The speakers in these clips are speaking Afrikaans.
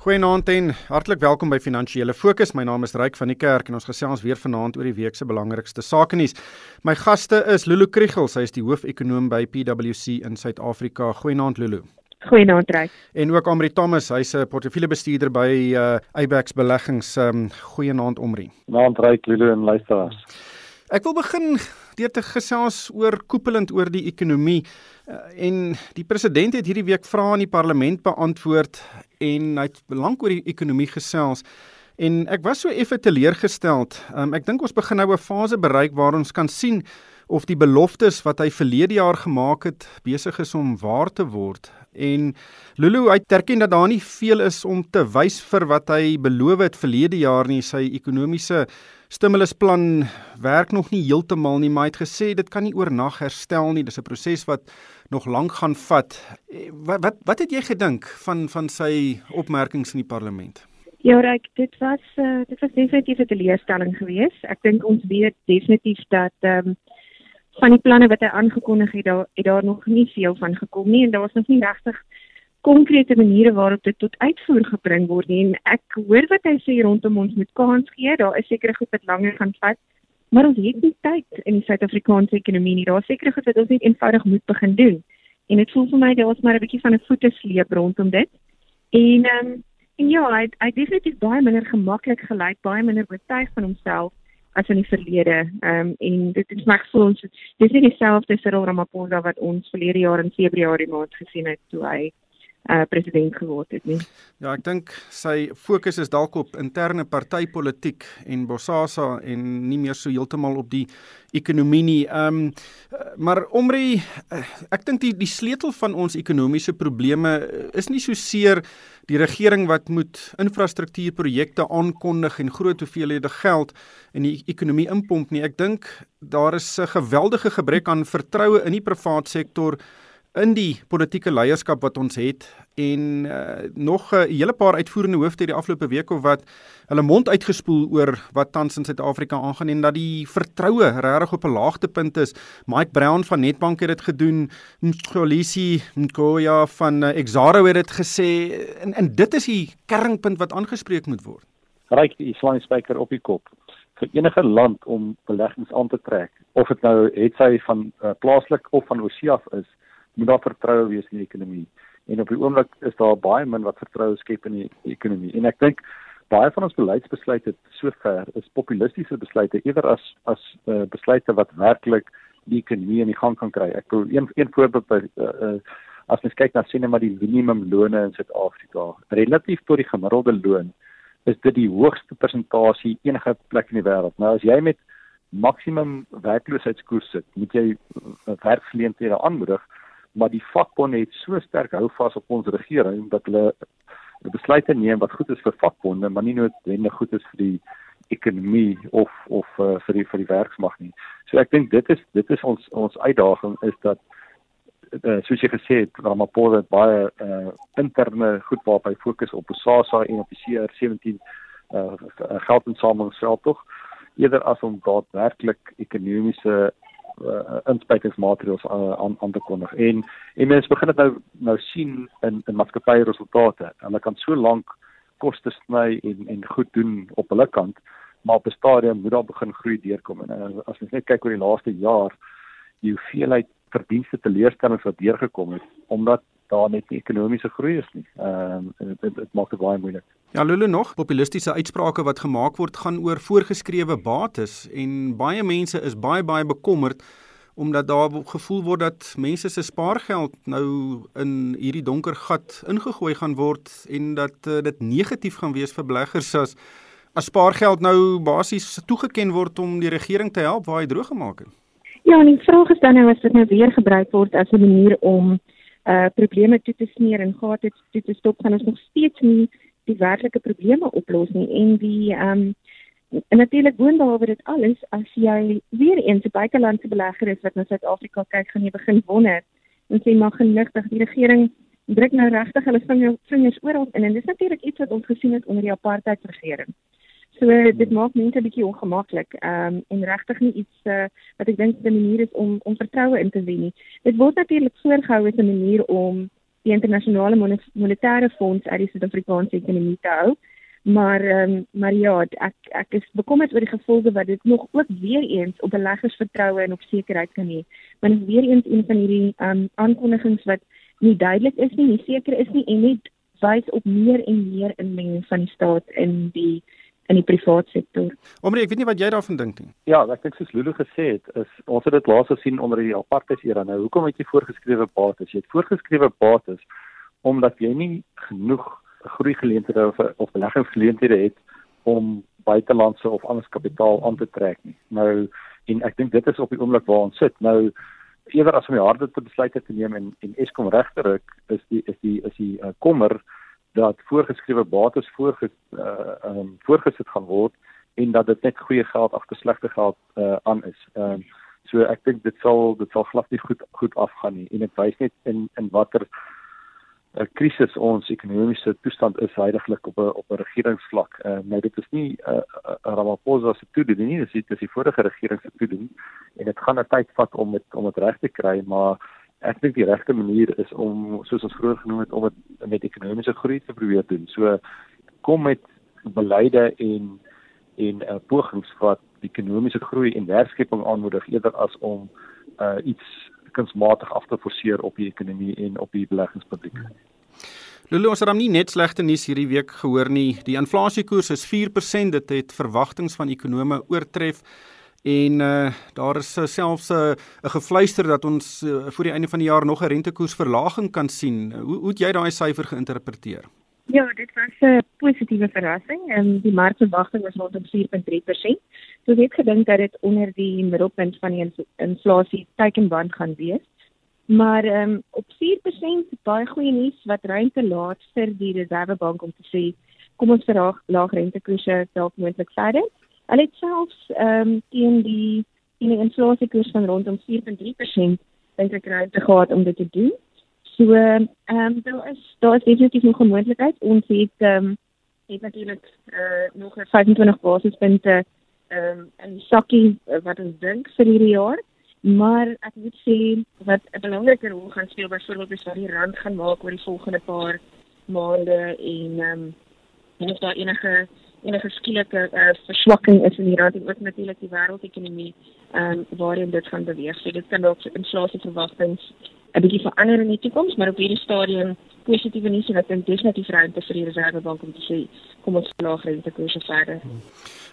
Goeienaand en hartlik welkom by Finansiële Fokus. My naam is Ryk van die Kerk en ons gesels weer vanaand oor die week se belangrikste sake nuus. My gaste is Lulu Kriel, sy is die hoof-ekonoom by PwC in Suid-Afrika. Goeienaand Lulu. Goeienaand Ryk. En ook Amri Thomas, hy's 'n portefeuljebestuurder by uh, Abax Beleggings. Um, Goeienaand Amri. Naand Ryk Lulu en luisteraars. Ek wil begin deur te gesels oor koepelend oor die ekonomie uh, en die president het hierdie week vrae aan die parlement beantwoord en hy het lank oor die ekonomie gesels en ek was so effe teleurgesteld. Um, ek dink ons begin nou 'n fase bereik waar ons kan sien of die beloftes wat hy verlede jaar gemaak het besig is om waar te word. En Lulu hy erken dat daar nie veel is om te wys vir wat hy beloof het verlede jaar nie. Sy ekonomiese stimulusplan werk nog nie heeltemal nie, maar hy het gesê dit kan nie oornag herstel nie. Dis 'n proses wat nog lank gaan vat. Eh, wat wat wat het jy gedink van van sy opmerkings in die parlement? Ja, Ryk, dit was uh, dit was definitief 'n teleurstelling geweest. Ek dink ons weet definitief dat ehm um, van die planne wat hy aangekondig het, daar het daar nog nie veel van gekom nie en daar was nog nie regtig konkrete maniere waarop dit tot uitvoer gebring word nie. En ek hoor wat hy sê rondom ons moet kans gee. Daar is seker goed wat langer gaan vat. Maar ons het nie tyd in die Suid-Afrikaanse ekonomie nie. Daar seker goed wat ons net eenvoudig moet begin doen. En dit voel vir my daar is maar 'n bietjie van 'n voete sleep rondom dit. En ehm um, en ja, hy hy definitief baie minder gemaklik gelyk, baie minder oortuig van homself as in die verlede. Ehm um, en dit is my gevoel ons dis nie dieselfde Cyril Ramaphosa wat ons verlede jaar in Februarie maand gesien het toe hy uh president geword het nie. Ja, ek dink sy fokus is dalk op interne partytetiek en Bosasa en nie meer so heeltemal op die ekonomie nie. Ehm um, maar Omri uh, ek dink die die sleutel van ons ekonomiese probleme is nie so seer die regering wat moet infrastruktuurprojekte aankondig en groot hoeveelhede geld in die ekonomie inpomp nie. Ek dink daar is 'n geweldige gebrek aan vertroue in die private sektor in die politieke leierskap wat ons het en uh, nog 'n hele paar uitvoerende hoofde hierdie afgelope week of wat hulle mond uitgespoel oor wat tans in Suid-Afrika aangaan en dat die vertroue regtig op 'n laagtepunt is. Mike Brown van Netbank het dit gedoen, Mkolisi Nkoya van uh, Exaro het dit gesê en, en dit is die kernpunt wat aangespreek moet word. Ryk die Islamiese spyker op die kop vir enige land om beleggings aan te trek of dit nou het sy van uh, plaaslik of van oorsee af is moet daar vertroue wees in die ekonomie. En op die oomblik is daar baie min wat vertroue skep in die ekonomie. En ek dink baie van ons beleidsbesluite sover is populistiese besluite eerder as as uh, besluite wat werklik die ekonomie in die gang kan kry. Ek wil een een voorbeeld by uh, uh, as mens kyk na sien maar die minimumlone in Suid-Afrika relatief tot die gemiddelde loon is dit die hoogste persentasie enige plek in die wêreld. Nou as jy met maksimum werkloosheidskoers sit, moet jy werkgeleenthede aanmoedig maar die vakbonde het so sterk hou vas op ons regering dat hulle besluite neem wat goed is vir vakbonde, maar nie noodwendig goed is vir die ekonomie of of uh, vir die vir die werksmag nie. So ek dink dit is dit is ons ons uitdaging is dat uh, soos jy gesê het, Ramaphosa het baie uh, interne goed waarop hy fokus op SASSA en op die CR17 uh, geldinsamelingsveld tog eerder as om daadwerklik ekonomiese uh, inspuitingsmaatreëls uh, aan aan te kondig. En en mense begin dit nou nou sien in in maatskappye resultate. Hulle kan so lank koste sny en en goed doen op hulle kant, maar op 'n stadium moet daar begin groei deurkom. En uh, as mens net kyk oor die laaste jaar, die hoeveelheid verdienste teleurstellings wat deurgekom het omdat daar net nie ekonomiese groei is nie. Ehm um, dit dit maak dit baie moeilik. Ja, Lulu nog populistiese uitsprake wat gemaak word gaan oor voorgeskrewe bates en baie mense is baie baie bekommerd omdat daar gevoel word dat mense se spaargeld nou in hierdie donker gat ingegooi gaan word en dat uh, dit negatief gaan wees vir beleggers as as spaargeld nou basies toegeken word om die regering te help waar hy droog gemaak het. Ja, en die vraag is dan nou as dit nou weer gebruik word as 'n manier om uh probleme toe te smeer en gate toe te stop gaan ons nog steeds nie die werklike probleme oplos nie en die um en natuurlik boonbehalwe dit alles as jy weer eens 'n buitelandse belegger is wat na Suid-Afrika kyk gaan jy begin wonder en sê maar genigtig die regering druk nou regtig hulle vinger, vingers oral in en dis natuurlik iets wat ons gesien het onder die apartheid regering. So dit maak mense 'n bietjie ongemaklik. Ehm um, en regtig nie iets uh, wat ek dink 'n manier is om om vertroue in te wen nie. Dit word natuurlik voorgehou as 'n manier om die internasionale monetaire fonds uit die Suid-Afrikaanse ekonomie te hou. Maar ehm um, maar ja, ek ek is bekommerd oor die gevolge wat dit nog ook weer eens op beleggers vertroue en op sekerheid kan hê. Want dit is weer eens een van hierdie ehm um, aankondigings wat nie duidelik is nie, nie seker is nie en net wys op meer en meer inmenging van die staat in die in die privaat sektor. Omre, ek weet nie wat jy daarvan dink nie. Ja, ek dink soos Lulu gesê het, is ons het dit laas gesien onder die apartheid era. Nou, hoekom het jy voorgeskrewe bates? Jy het voorgeskrewe bates omdat jy nie genoeg groei geleenthede of of beleggingsgeleenthede het om buitelandse of anders kapitaal aan te trek nie. Nou, en ek dink dit is op die oomblik waar ons sit. Nou eerder as om die harde te besluite te neem en en Eskom regterik is die is die is die uh, kommer dat voorgeskrewe bates voorge uh, um, voorgesit gaan word en dat dit net goeie geld agter slegte geld uh, aan is. Ehm um, so ek dink dit sal dit sal glad nie goed goed afgaan nie en dit wys net in in watter 'n uh, krisis ons ekonomiese toestand is heidaglik op 'n op 'n regeringsvlak. Ehm uh, nou dit is nie 'n uh, uh, Ramaphosa se toedoen nie, dis dit is die vorige regering se toedoen en dit gaan 'n tyd vat om dit om dit reg te kry, maar ek dink die regte manier is om soos ons vroeër genoem het om dit met ekonomiese groei te probeer doen. So kom met beleide en en uh, pogings wat ekonomiese groei en werkskeping aanmoedig eerder as om uh, iets kunsmatig af te forceer op die ekonomie en op die beleggingspubliek. Lulu ons het dan nie net slegte nuus hierdie week gehoor nie. Die inflasiekoers is 4%, dit het verwagtinge van ekonome oortref. En uh daar is uh, selfs 'n uh, gefluister dat ons uh, voor die einde van die jaar nog 'n rentekoersverlaging kan sien. Hoe hoe het jy daai syfer geïnterpreteer? Ja, dit was 'n positiewe verrassing. Ehm um, die markverwagting was rondom 4.3%. So ek het gedink dat dit onder die middelpunt van die inflasie teikenband gaan wees. Maar ehm um, op 4% baie goeie nuus wat ruimte laat vir die Reservebank om te sê kom ons verhoog laag rentekoerse dalk moontlik verder. Hulle het selfs ehm um, teen die teen die inflasiekoers van rondom 4.3% dink ek ruimte gehad om dit te doen. So ehm um, daar is daar is definitief nog 'n moontlikheid. Ons het ehm um, het natuurlik eh uh, nog 25 basispunte ehm um, in sakkie uh, wat ons dink vir hierdie jaar. Maar ek moet sê wat 'n belangrike rol gaan speel byvoorbeeld is wat die rand gaan maak oor die volgende paar maande en ehm um, en of daar enige enige skielike uh, verswakking is in die rand en ook natuurlik die wêreldekonomie um, waarin dit gaan beweeg. So dit kan dalk inflasieverwagtings 'n bietjie verander in die toekoms, maar op hierdie stadium positiewe nuus en ek dink definitief ruimte vir die Reservebank om te sê kom ons laag rentekoerse verder.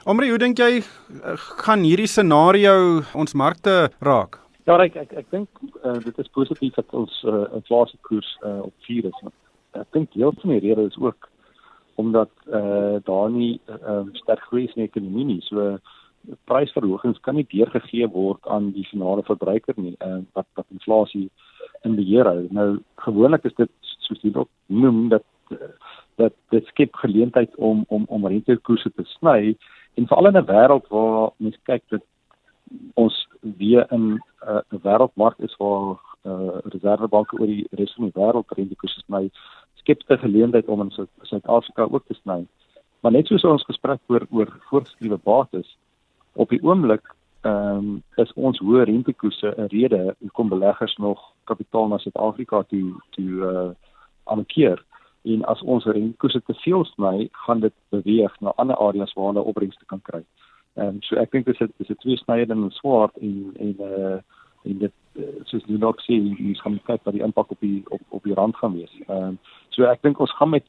Omre, hoe dink jy eh, gaan hierdie scenario ons markte raak? Ja, ek ek, ek dink uh, dit is positief dat ons uh, inflasiekoers uh, op 4 is. Ek dink deel van die rede is ook omdat uh, daar nie uh, sterk groei is in die ekonomie nie. So prysverhogings kan nie deurgegee word aan die finale verbruiker nie. Uh, wat wat inflasie in beheer hou. Nou gewoonlik is dit soos jy ook noem dat dat dit skep geleentheid om om om rentekoerse te sny en veral in 'n wêreld waar mens kyk dat ons weer in 'n uh, wêreldmark is waar uh, reservebanke oor die res van die wêreld rentekoerse sny skep dit 'n geleentheid om in Suid-Afrika ook te sny. Maar net soos ons gesprek oor oor voorgeskrewe bates op die oomblik ehm um, is ons hoë rentekoerse 'n rede hoekom beleggers nog kapitaal na Suid-Afrika toe toe uh aankeer. En as ons rentekoerse te veel sny, gaan dit beweeg na ander areas waar hulle opbrengste kan kry. Ehm um, so ek dink dis 'n dis 'n twee snye in 'n swaard en en uh en dit soos jy nog sê, jy gaan kyk wat die impak op die op op die rand gaan wees. Ehm um, so ek dink ons gaan met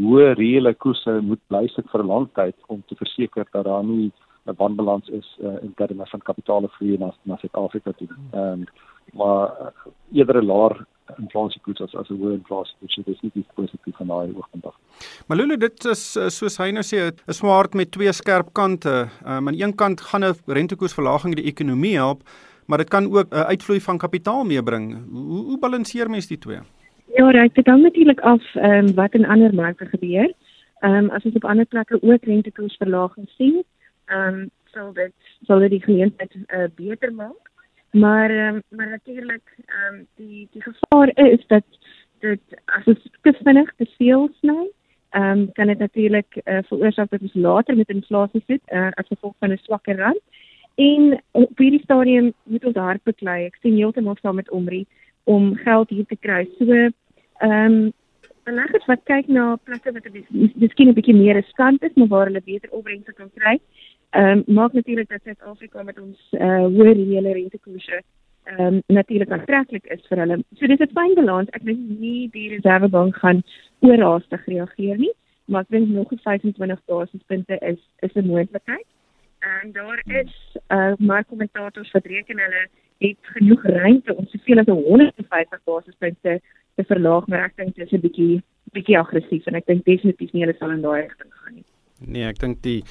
hoë reële koerse moet bly sit vir 'n lang tyd om te verseker dat daar nie 'n wanbalans is uh, in terme van kapitaalvloei na na Suid-Afrika toe. Ehm um, maar uh, eerder 'n laer inflasiekoers as as 'n hoë inflasie, which is definitief positief van daai af. Maar Lulu, dit is uh, soos hy nou sê, 'n swaard met twee skerp kante. Ehm um, aan een kant gaan 'n rentekoersverlaging die ekonomie help, maar dit kan ook 'n uh, uitvloei van kapitaal meebring. Hoe hoe balanseer mens die twee? Ja, dit hang natuurlik af ehm um, wat in ander markte gebeur. Ehm um, as ons op ander plekke ook rentekoersverlaging sien, ehm um, sal dit sal dit die geleentheid uh, beter maak. Maar ehm um, maar natuurlik ehm um, die die gevaar is dat dit as dit te vinnig te veel sny, ehm um, kan dit natuurlik uh, veroorsaak dat ons later met inflasie sit uh, as gevolg van 'n swakker rand. En op hierdie stadium moet ons hard beklei. Ek sien heeltemal saam met Omri om geld hier te kry. So ehm um, beleggers wat kyk na plekke wat miskien 'n bietjie meer riskant is, maar waar hulle beter opbrengste kan kry. Ehm um, maak natuurlik dat Suid-Afrika met ons uh, hoë reële rentekoerse ehm um, natuurlik aantreklik is vir hulle. So dis 'n fyn balans. Ek dink nie die Reservebank gaan oorhaastig reageer nie, maar ek dink nog 25 basispunte is is 'n moontlikheid. En daar is uh maar kommentators wat reken hulle het genoeg ruimte om soveel as 150 basispunte te verlaag, maar ek dink dit is 'n bietjie bietjie aggressief en ek dink definitief nie hulle sal in daai rigting gaan nie. Nee, ek dink die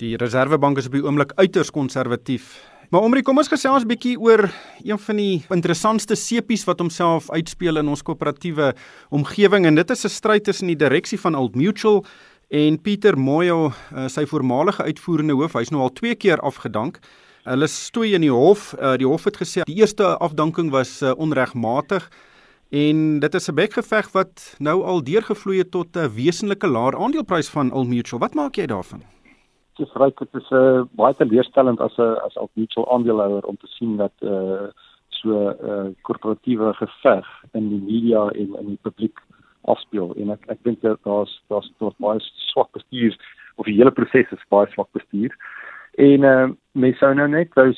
die Reservebank is op die oomblik uiters konservatief. Maar omre kom ons gesels 'n bietjie oor een van die interessantste sepies wat homself uitspeel in ons koöperatiewe omgewing en dit is 'n stryd tussen die direksie van Old Mutual en Pieter Moyo, uh, sy voormalige uitvoerende hoof. Hy's nou al 2 keer afgedank. Hulle stoei in die hof. Uh, die hof het gesê die eerste afdanking was uh, onregmatig en dit is 'n bekgeveg wat nou al deurgevloei het tot 'n wesenlike laer aandeleprys van Old Mutual. Wat maak jy daarvan? Dis reg, dit is 'n uh, baie teleurstellend as 'n as Old Mutual aandeelhouer om te sien dat uh so 'n uh, korporatiewe geveg in die media en in die publiek afspeel en ek ek dink daar's daar's daar's baie swak bestuur of die hele proses is baie swak bestuur. En uh mens sou nou net wou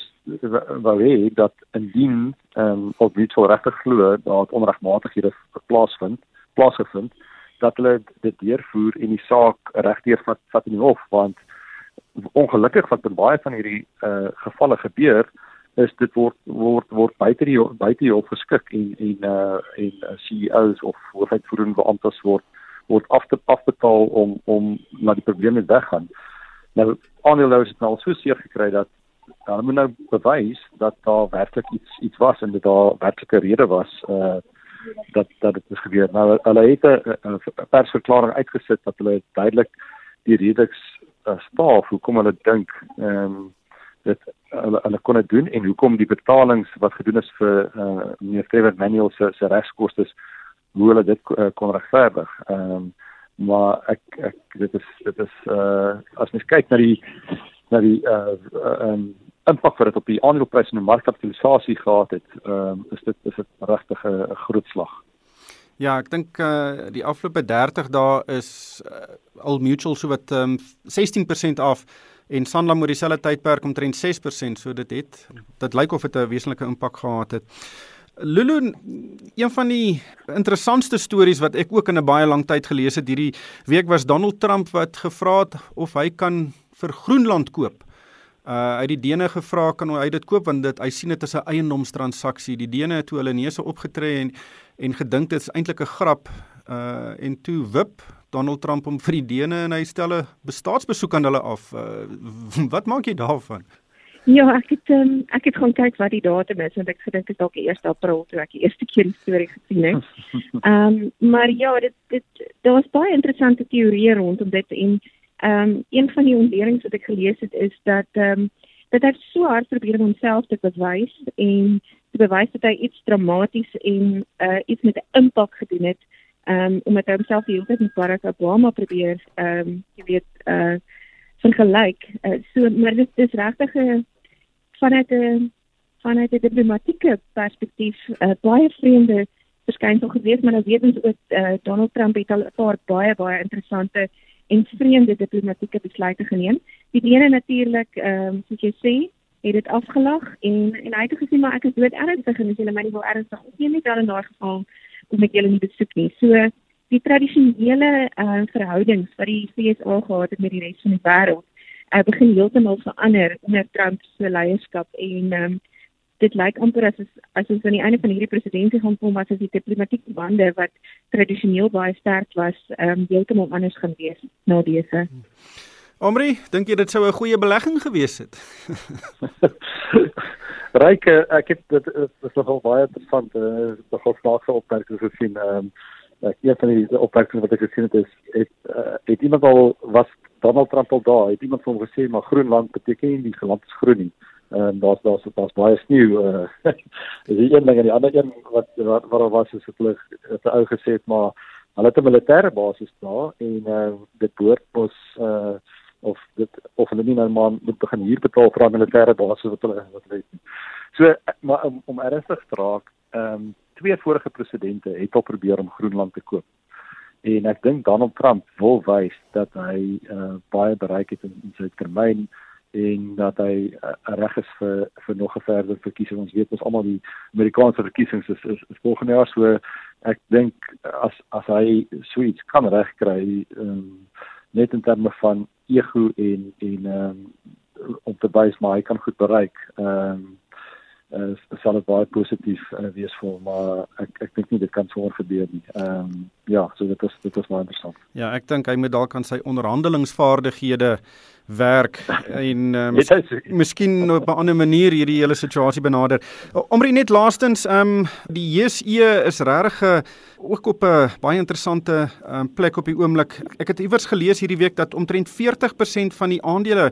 wou hê dat indien ehm um, dit regtig glo dat onregmatighede plaasvind, plaasgevind dat hulle dit deurvoer en die saak regdeur vat vat in die hof want ongelukkig wat baie van hierdie uh gevalle gebeur is dit word word word buite die buite die hof geskik en en uh en uh, CEOs of hoofuitvoerende beamptes word word af te afbetaal om om na die probleme te gaan. Nou aandeelhouers het nou so seer gekry dat hulle moet nou bewys dat daar werklik iets iets was en dat daar werklike rede was uh dat dat dit gebeur. Nou hulle het 'n persverklaring uitgesit dat hulle duidelik die redes uh, staaf hoekom hulle dink ehm um, dit hulle hulle kon dit doen en hoekom die betalings wat gedoen is vir uh, meneer Trevor Manuel se se regskoste hoe hulle dit uh, kon regverdig. Ehm um, maar ek ek dit is dit is uh as mens kyk na die na die uh ehm um, impak wat dit op die aandelepryse en die markkapitalisasie gehad het, ehm um, is dit is 'n groot slag. Ja, ek dink uh die afgelope 30 dae is uh, al mutual so wat um, ehm, 16% af en Sanlam oor dieselfde tydperk omtrent 6%, so dit het dit lyk of dit 'n wesenlike impak gehad het. Lulu, een van die interessantste stories wat ek ook in 'n baie lang tyd gelees het hierdie week was Donald Trump wat gevra het of hy kan vir Groenland koop. Uh het die Dene gevra kan hy dit koop want dit hy sien dit as 'n eiendomstransaksie. Die Dene het toe hulle neuse opgetree en en gedink dit is eintlik 'n grap. Uh en toe wip Donald Trump hom vir die Dene en hy stel 'n bestaatsbesoek aan hulle af. Uh, wat maak jy daarvan? Ja, ek het um, ek het gaan kyk wat die datum is want ek gedink dit dalk 1 April toe ek die eerste keer die storie gesien het. Ehm um, maar ja, dit dit daar was baie interessante teorieë rondom dit en Ehm um, een van die ontledings wat ek gelees het is dat ehm um, dat hy so hard probeer om homself te bewys en te bewys dat hy iets dramaties en uh, iets met 'n impak gedoen het. Ehm um, omdat hy homself die hele tyd met Barack Obama probeer ehm um, jy weet eh uh, vergelyk. Uh, so maar dit is regtig 'n vanuit 'n vanuit 'n diplomatieke perspektief uh, baie vreemde verskynsel gewees, maar nou weet ons ook uh, Donald Trump het al 'n paar baie baie interessante en vreemde diplomatieke besluite geneem. Die ene natuurlik, ehm um, soos jy sê, het dit afgelag en en hy het gesê maar ek is dood ernstig en as julle my nie wil ernstig opneem nie, dan in daardie geval kom ek julle nie besoek nie. So die tradisionele uh, verhoudings wat die FSA gehad het met die res van die wêreld, uh, begin heeltemal verander onder Trump se leierskap en um, dit lyk amper as as ons aan die einde van hierdie presidentskap gaan kom as as die diplomatieke bande wat tradisioneel baie sterk was, ehm um, heeltemal anders gaan wees na dese. Omri, dink jy dit sou 'n goeie belegging gewees het? Ryke, ek het dit is nogal baie interessant, uh, nogal snaakse opmerkings gesien. Ehm um, ek een van die opmerkings wat ek gesien het is het uh, het iemand al was Donald Trump al daar, het iemand van hom gesê maar Groenland beteken nie die land is groen nie en daar's daar's daar's baie sneeu uh is die een ding en die ander een wat wat wat was is hulle het ou gesê maar hulle het 'n militêre basis daar en uh dit behoort ons uh of dit of hulle nie nou maar moet begin huur betaal vir 'n militêre basis wat hulle wat hulle het. So maar om om ernstig te raak, ehm um, twee vorige presidente het al probeer om Groenland te koop. En ek dink Donald Trump wil wys dat hy uh, baie bereik het in, in sy termyn en dat hy uh, reg is vir vir nog 'n verdere verkiesing. Ons weet ons almal die Amerikaanse verkiesings is is, is volgende jaar so ek dink as as hy suits kan regkry um, net in terme van ego en en um, om te wys maar hy kan goed bereik. Ehm um, uh, sal dit baie positief uh, wees vir maar ek ek dink nie dit kan sonder gebeur nie. Ehm um, ja, so dit is dit is baie interessant. Ja, ek dink hy moet dalk aan sy onderhandelingsvaardighede werk en uh, mis, miskien op 'n ander manier hierdie hele situasie benader. Omre net laastens, ehm um, die JSE is regtig ook op 'n baie interessante um, plek op die oomblik. Ek het iewers gelees hierdie week dat omtrent 40% van die aandele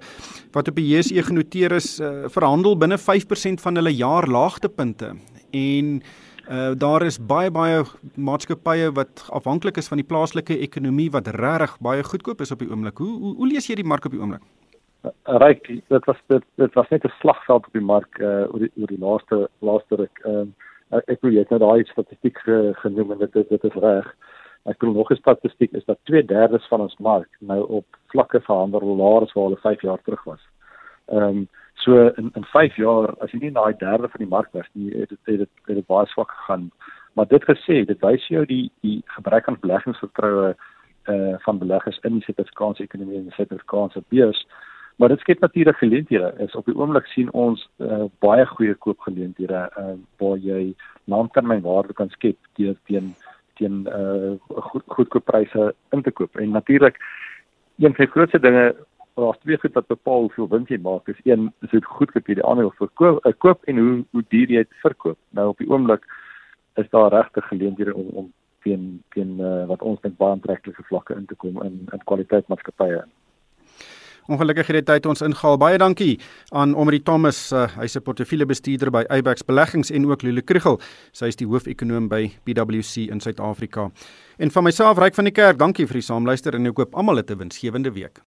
wat op die JSE genoteer is, uh, verhandel binne 5% van hulle jaar laagtepunte. En Uh daar is baie baie maatskappye wat afhanklik is van die plaaslike ekonomie wat regtig baie goedkoop is op die oomblik. Hoe, hoe hoe lees jy die mark op die oomblik? Uh, Ryk, dit was dit dit was net 'n slagveld op die mark uh oor die oor die laaste laaste ruk. Ehm uh, ek wil net nou daai statistiek ge, genoem en dit dit is reg. Ek wil nog 'n statistiek is dat 2/3 van ons mark nou op vlakke verhandel laer as waar hulle 5 jaar terug was. Ehm um, So in in 5 jaar as jy nie daai derde van die mark was nie, het dit het dit het baie swak gegaan. Maar dit gesê, dit wys jou die die gebrek aan beleggingsvertroue uh van beleggers in die Suid-Afrikaanse ekonomie en die Suid-Afrikaanse beurs. Maar dit skep natuurlik geleenthede. Is op die oomblik sien ons uh baie goeie koopgeleenthede uh waar jy langtermynwaarde kan skep deur teen teen uh goed goedkoop pryse in te koop. En natuurlik een van die grootste dinge daar's twee goed wat bepaal hoeveel wins jy maak. Is een is dit goed vir die aandeel verkoop, uh, koop en hoe hoe duur jy dit verkoop. Nou op die oomblik is daar regte geleenthede om om teen teen uh, wat ons dink baie aantreklike vlakke in te kom in in kwaliteit maatskappye. Ongelukkig het dit tyd ons ingehaal. Baie dankie aan Omri Thomas, uh, hy's 'n portefeuljebestuurder by Eyebax Beleggings en ook Lule Krugel. Sy is die hoofekonoom by PwC in Suid-Afrika. En van myself, Ryk van die Kerk, dankie vir die saamluister en ek hoop almal het 'n winsgewende week.